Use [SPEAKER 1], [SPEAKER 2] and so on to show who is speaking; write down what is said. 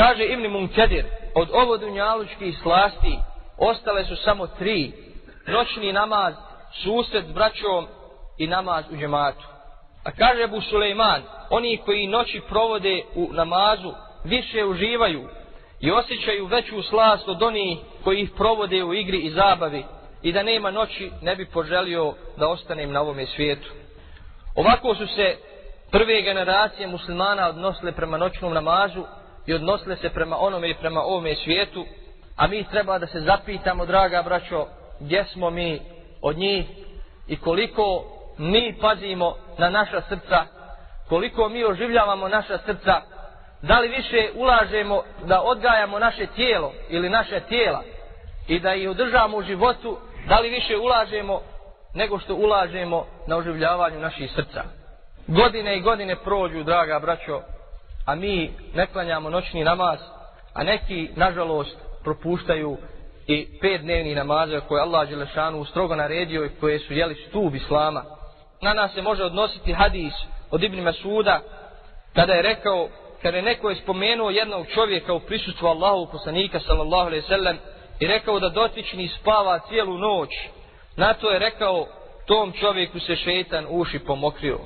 [SPEAKER 1] Kaže Ibn Munkedir, od ovo dunjalučkih slasti ostale su samo tri. Noćni namaz, susret s braćom i namaz u džematu. A kaže Abu Suleiman, oni koji noći provode u namazu, više uživaju i osjećaju veću slast od onih koji ih provode u igri i zabavi i da nema noći ne bi poželio da ostanem na ovome svijetu. Ovako su se prve generacije muslimana odnosile prema noćnom namazu i odnosile se prema onome i prema ovome svijetu, a mi treba da se zapitamo, draga braćo, gdje smo mi od njih i koliko mi pazimo na naša srca, koliko mi oživljavamo naša srca, da li više ulažemo da odgajamo naše tijelo ili naše tijela i da ih održavamo u životu, da li više ulažemo nego što ulažemo na oživljavanju naših srca. Godine i godine prođu, draga braćo, a mi ne klanjamo noćni namaz, a neki, nažalost, propuštaju i pet dnevni namaza koje Allah Đelešanu strogo naredio i koje su jeli stub Islama. Na nas se može odnositi hadis od Ibn Masuda kada je rekao, kada je neko je spomenuo jednog čovjeka u prisutstvu Allahu poslanika sallallahu alaihi sallam i rekao da dotični spava cijelu noć. Na to je rekao, tom čovjeku se šetan uši pomokrio.